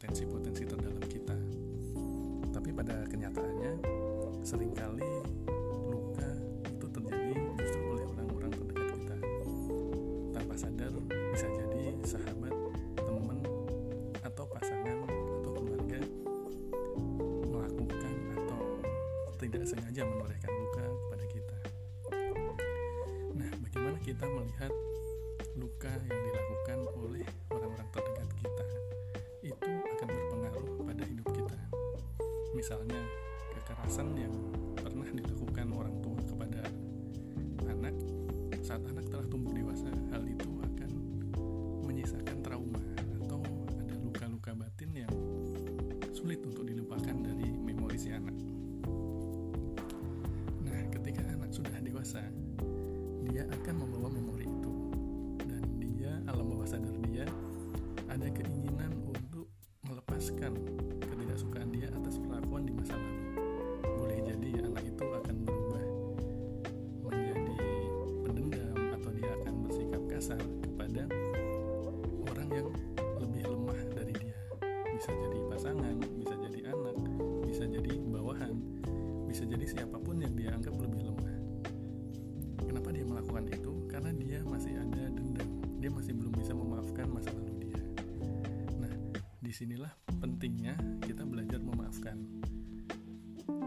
potensi-potensi terdalam kita. Tapi pada kenyataannya sering kali luka itu terjadi justru oleh orang-orang terdekat kita. Tanpa sadar bisa jadi sahabat teman atau pasangan atau keluarga melakukan atau tidak sengaja menorehkan luka kepada kita. Nah bagaimana kita melihat luka yang dilakukan oleh misalnya kekerasan yang pernah dilakukan orang tua kepada anak saat anak telah tumbuh dewasa hal itu akan menyisakan trauma atau ada luka-luka batin yang sulit untuk dilupakan dari memori si anak. Nah ketika anak sudah dewasa dia akan membawa di sinilah pentingnya kita belajar memaafkan.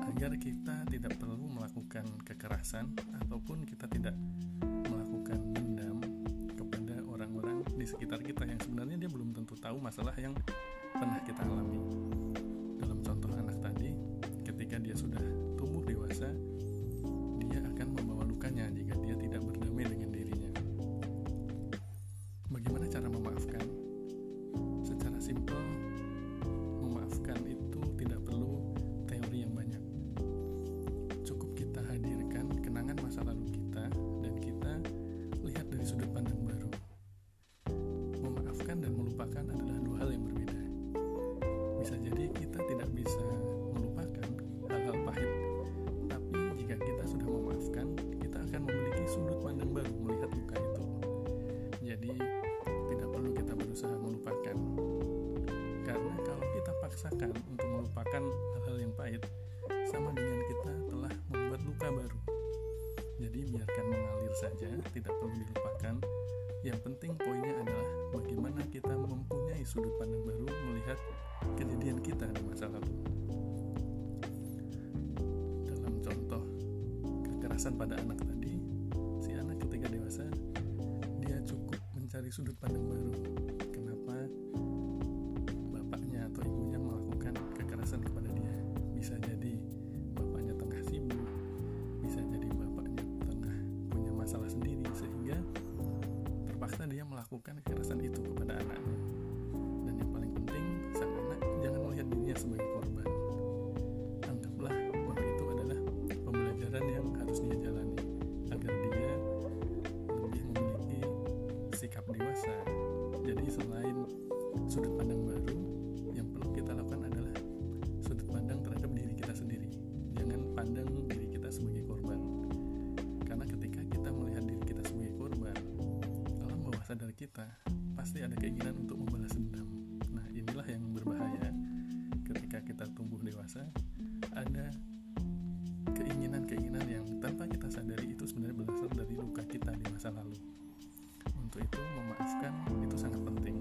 Agar kita tidak perlu melakukan kekerasan ataupun kita tidak melakukan dendam kepada orang-orang di sekitar kita yang sebenarnya dia belum tentu tahu masalah yang pernah kita alami. Dalam contoh anak tadi ketika dia sudah tumbuh dewasa memaafkan dan tidak perlu dilupakan. Yang penting poinnya adalah bagaimana kita mempunyai sudut pandang baru melihat kejadian kita di masa lalu. Dalam contoh kekerasan pada anak tadi si anak ketika dewasa dia cukup mencari sudut pandang baru sehingga terpaksa dia melakukan kekerasan itu kepada anaknya kita pasti ada keinginan untuk membalas dendam. Nah inilah yang berbahaya ketika kita tumbuh dewasa. Ada keinginan-keinginan yang tanpa kita sadari itu sebenarnya berasal dari luka kita di masa lalu. Untuk itu memaafkan itu sangat penting.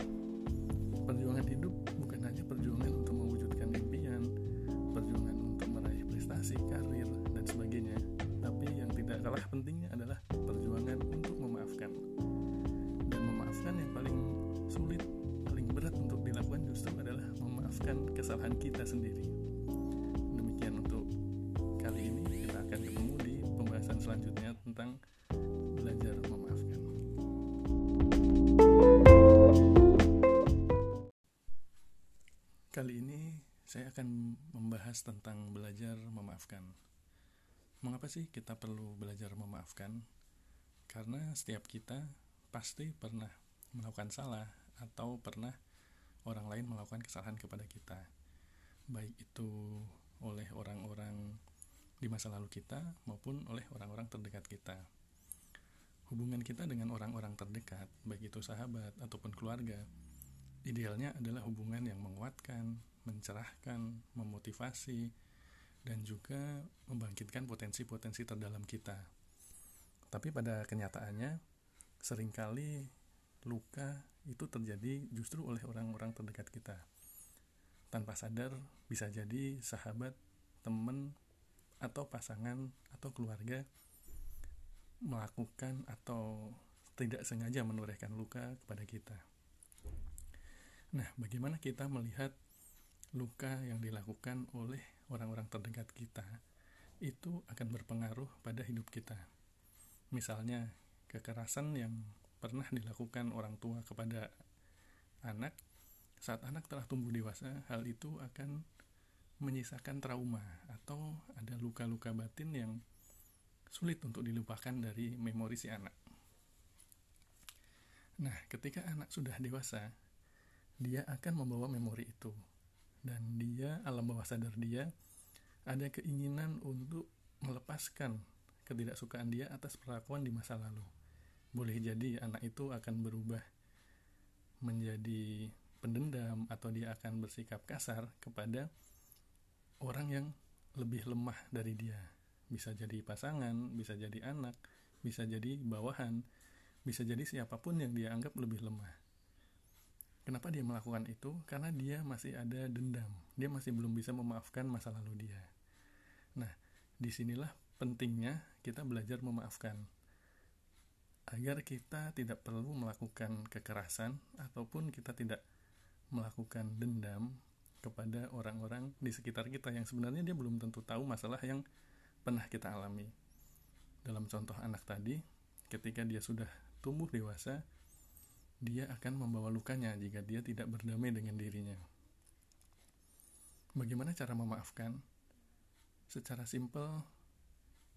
Perjuangan hidup bukan hanya perjuangan untuk mewujudkan impian perjuangan untuk meraih prestasi karir dan sebagainya. Tapi yang tidak kalah pentingnya adalah kesalahan kita sendiri demikian untuk kali ini kita akan ketemu di pembahasan selanjutnya tentang belajar memaafkan Kali ini saya akan membahas tentang belajar memaafkan. Mengapa sih kita perlu belajar memaafkan? Karena setiap kita pasti pernah melakukan salah atau pernah orang lain melakukan kesalahan kepada kita. Baik itu oleh orang-orang di masa lalu kita maupun oleh orang-orang terdekat kita. Hubungan kita dengan orang-orang terdekat, baik itu sahabat ataupun keluarga, idealnya adalah hubungan yang menguatkan, mencerahkan, memotivasi, dan juga membangkitkan potensi-potensi terdalam kita. Tapi pada kenyataannya, sering kali luka itu terjadi justru oleh orang-orang terdekat kita. Tanpa sadar, bisa jadi sahabat, teman, atau pasangan, atau keluarga melakukan atau tidak sengaja menorehkan luka kepada kita. Nah, bagaimana kita melihat luka yang dilakukan oleh orang-orang terdekat kita itu akan berpengaruh pada hidup kita. Misalnya, kekerasan yang pernah dilakukan orang tua kepada anak, saat anak telah tumbuh dewasa, hal itu akan menyisakan trauma atau ada luka-luka batin yang sulit untuk dilupakan dari memori si anak. Nah, ketika anak sudah dewasa, dia akan membawa memori itu dan dia alam bawah sadar dia ada keinginan untuk melepaskan ketidaksukaan dia atas perlakuan di masa lalu. Boleh jadi anak itu akan berubah menjadi pendendam atau dia akan bersikap kasar kepada orang yang lebih lemah dari dia. Bisa jadi pasangan, bisa jadi anak, bisa jadi bawahan, bisa jadi siapa pun yang dia anggap lebih lemah. Kenapa dia melakukan itu? Karena dia masih ada dendam. Dia masih belum bisa memaafkan masa lalu dia. Nah, di sinilah pentingnya kita belajar memaafkan. Agar kita tidak perlu melakukan kekerasan ataupun kita tidak melakukan dendam kepada orang-orang di sekitar kita yang sebenarnya dia belum tentu tahu masalah yang pernah kita alami. Dalam contoh anak tadi, ketika dia sudah tumbuh dewasa, dia akan membawa lukanya jika dia tidak berdamai dengan dirinya. Bagaimana cara memaafkan? Secara simpel,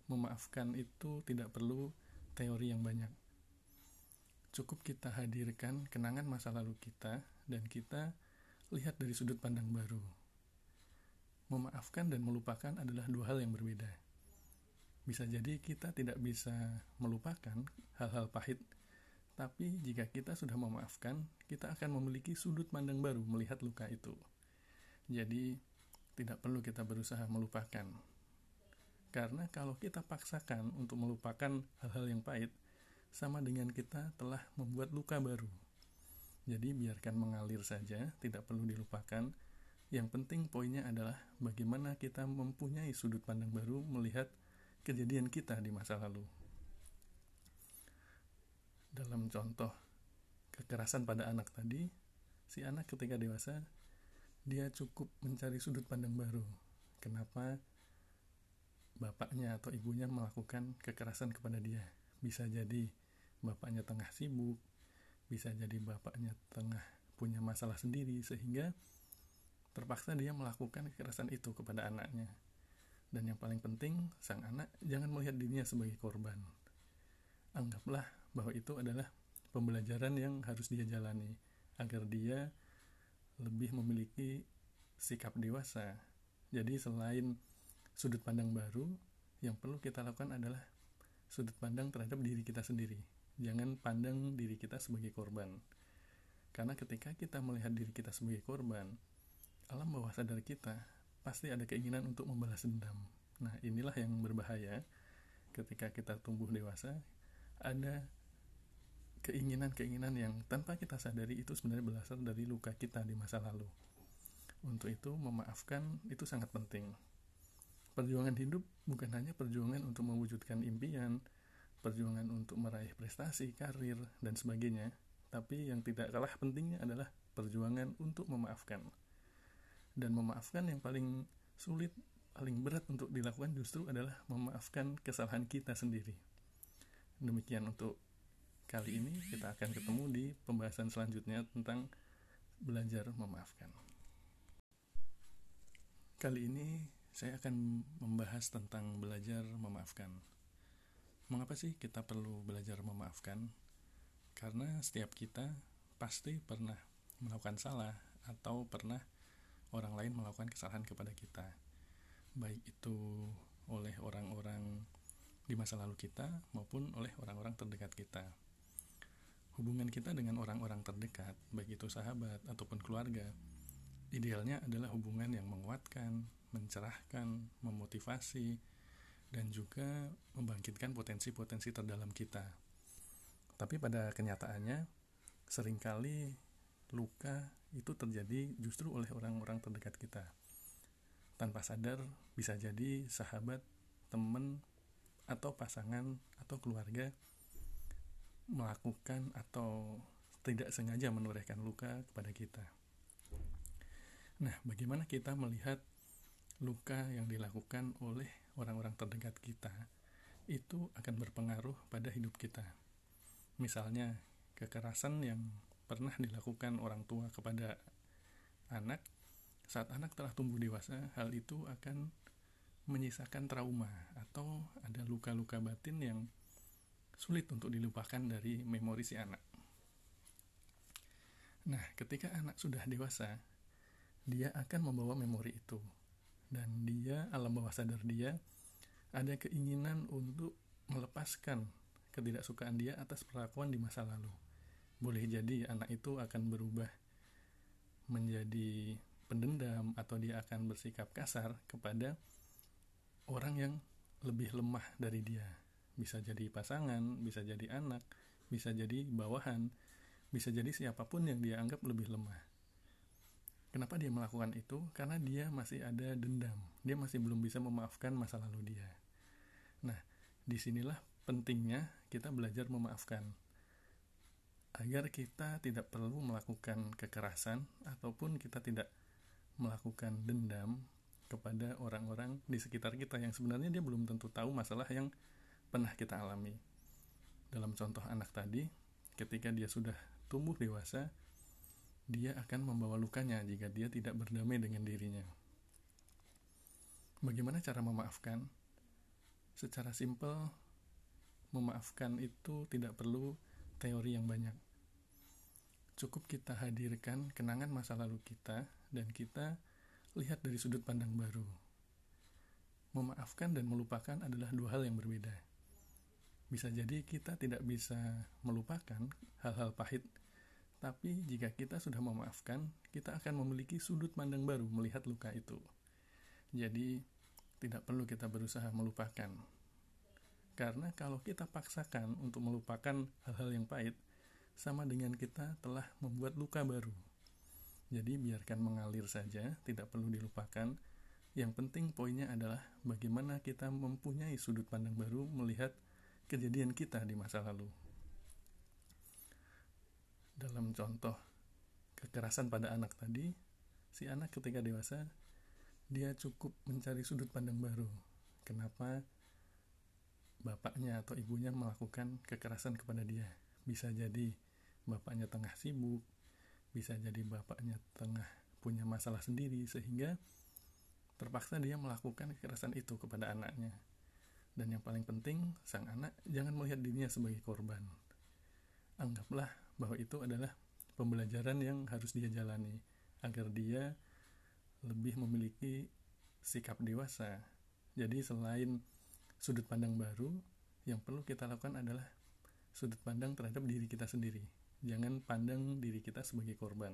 memaafkan itu tidak perlu teori yang banyak. Cukup kita hadirkan kenangan masa lalu kita dan kita lihat dari sudut pandang baru. Memaafkan dan melupakan adalah dua hal yang berbeda. Bisa jadi kita tidak bisa melupakan hal-hal pahit tapi jika kita sudah memaafkan, kita akan memiliki sudut pandang baru melihat luka itu. Jadi, tidak perlu kita berusaha melupakan. Karena kalau kita paksakan untuk melupakan hal-hal yang pahit, sama dengan kita telah membuat luka baru. Jadi, biarkan mengalir saja, tidak perlu dilupakan. Yang penting poinnya adalah bagaimana kita mempunyai sudut pandang baru melihat kejadian kita di masa lalu dalam contoh kekerasan pada anak tadi, si anak ketika dewasa dia cukup mencari sudut pandang baru. Kenapa bapaknya atau ibunya melakukan kekerasan kepada dia? Bisa jadi bapaknya tengah sibuk, bisa jadi bapaknya tengah punya masalah sendiri sehingga terpaksa dia melakukan kekerasan itu kepada anaknya. Dan yang paling penting, sang anak jangan melihat dirinya sebagai korban. Anggaplah bahwa itu adalah pembelajaran yang harus dia jalani agar dia lebih memiliki sikap dewasa. Jadi selain sudut pandang baru, yang perlu kita lakukan adalah sudut pandang terhadap diri kita sendiri. Jangan pandang diri kita sebagai korban. Karena ketika kita melihat diri kita sebagai korban, alam bawah sadar kita pasti ada keinginan untuk membalas dendam. Nah, inilah yang berbahaya ketika kita tumbuh dewasa, ada keinginan-keinginan yang tanpa kita sadari itu sebenarnya berasal dari luka kita di masa lalu. Untuk itu, memaafkan itu sangat penting. Perjuangan hidup bukan hanya perjuangan untuk mewujudkan impian, perjuangan untuk meraih prestasi, karir, dan sebagainya, tapi yang tidak kalah pentingnya adalah perjuangan untuk memaafkan. Dan memaafkan yang paling sulit, paling berat untuk dilakukan justru adalah memaafkan kesalahan kita sendiri. Demikian untuk Kali ini kita akan ketemu di pembahasan selanjutnya tentang belajar memaafkan. Kali ini saya akan membahas tentang belajar memaafkan. Mengapa sih kita perlu belajar memaafkan? Karena setiap kita pasti pernah melakukan salah atau pernah orang lain melakukan kesalahan kepada kita. Baik itu oleh orang-orang di masa lalu kita maupun oleh orang-orang terdekat kita. Hubungan kita dengan orang-orang terdekat, baik itu sahabat ataupun keluarga, Idealnya adalah hubungan yang menguatkan, mencerahkan, memotivasi, dan juga membangkitkan potensi-potensi terdalam kita. Tapi pada kenyataannya, sering kali luka itu terjadi justru oleh orang-orang terdekat kita. Tanpa sadar, bisa jadi sahabat, teman, atau pasangan, atau keluarga melakukan atau tidak sengaja menorehkan luka kepada kita. Nah, bagaimana kita melihat luka yang dilakukan oleh orang-orang terdekat kita itu akan berpengaruh pada hidup kita. Misalnya, kekerasan yang pernah dilakukan orang tua kepada anak saat anak telah tumbuh dewasa, hal itu akan menyisakan trauma atau ada luka-luka batin yang sulit untuk dilupakan dari memori si anak. Nah, ketika anak sudah dewasa, dia akan membawa memori itu dan dia alam bawah sadar dia ada keinginan untuk melepaskan ketidaksukaan dia atas perlakuan di masa lalu. Boleh jadi anak itu akan berubah menjadi pendendam atau dia akan bersikap kasar kepada orang yang lebih lemah dari dia. Bisa jadi pasangan, bisa jadi anak, bisa jadi bawahan, bisa jadi siapa pun yang dia anggap lebih lemah Kenapa dia melakukan itu? Karena dia masih ada dendam. Dia masih belum bisa memaafkan masa lalu dia. Nah, di sinilah pentingnya kita belajar memaafkan. Agar kita tidak perlu melakukan kekerasan ataupun kita tidak melakukan dendam kepada orang-orang di sekitar kita yang sebenarnya dia belum tentu tahu masalah yang pernah kita alami. Dalam contoh anak tadi, ketika dia sudah tumbuh dewasa, dia akan membawa lukanya jika dia tidak berdamai dengan dirinya. Bagaimana cara memaafkan? Secara simpel, memaafkan itu tidak perlu teori yang banyak. Cukup kita hadirkan kenangan masa lalu kita dan kita lihat dari sudut pandang baru. Memaafkan dan melupakan adalah dua hal yang berbeda. Bisa jadi kita tidak bisa melupakan hal-hal pahit tapi jika kita sudah memaafkan, kita akan memiliki sudut pandang baru melihat luka itu. Jadi, tidak perlu kita berusaha melupakan. Karena kalau kita paksakan untuk melupakan hal-hal yang pahit, sama dengan kita telah membuat luka baru. Jadi, biarkan mengalir saja, tidak perlu dilupakan. Yang penting poinnya adalah bagaimana kita mempunyai sudut pandang baru melihat kejadian kita di masa lalu dalam contoh kekerasan pada anak tadi, si anak ketika dewasa dia cukup mencari sudut pandang baru. Kenapa bapaknya atau ibunya melakukan kekerasan kepada dia? Bisa jadi bapaknya tengah sibuk, bisa jadi bapaknya tengah punya masalah sendiri sehingga terpaksa dia melakukan kekerasan itu kepada anaknya. Dan yang paling penting, sang anak jangan melihat dirinya sebagai korban. Anggaplah bahwa itu adalah pembelajaran yang harus dia jalani agar dia lebih memiliki sikap dewasa. Jadi selain sudut pandang baru, yang perlu kita lakukan adalah sudut pandang terhadap diri kita sendiri. Jangan pandang diri kita sebagai korban.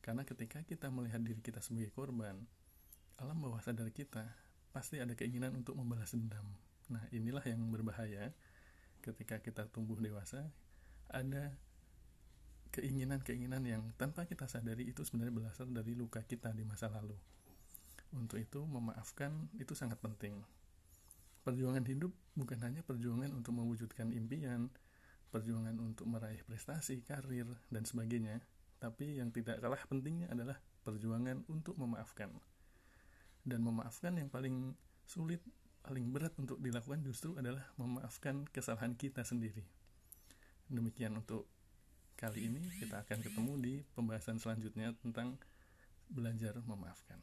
Karena ketika kita melihat diri kita sebagai korban, alam bawah sadar kita pasti ada keinginan untuk membalas dendam. Nah, inilah yang berbahaya ketika kita tumbuh dewasa, ada keinginan-keinginan yang tanpa kita sadari itu sebenarnya berasal dari luka kita di masa lalu. Untuk itu, memaafkan itu sangat penting. Perjuangan hidup bukan hanya perjuangan untuk mewujudkan impian, perjuangan untuk meraih prestasi, karir, dan sebagainya, tapi yang tidak kalah pentingnya adalah perjuangan untuk memaafkan. Dan memaafkan yang paling sulit, paling berat untuk dilakukan justru adalah memaafkan kesalahan kita sendiri. Demikian untuk Kali ini kita akan ketemu di pembahasan selanjutnya tentang belajar memaafkan.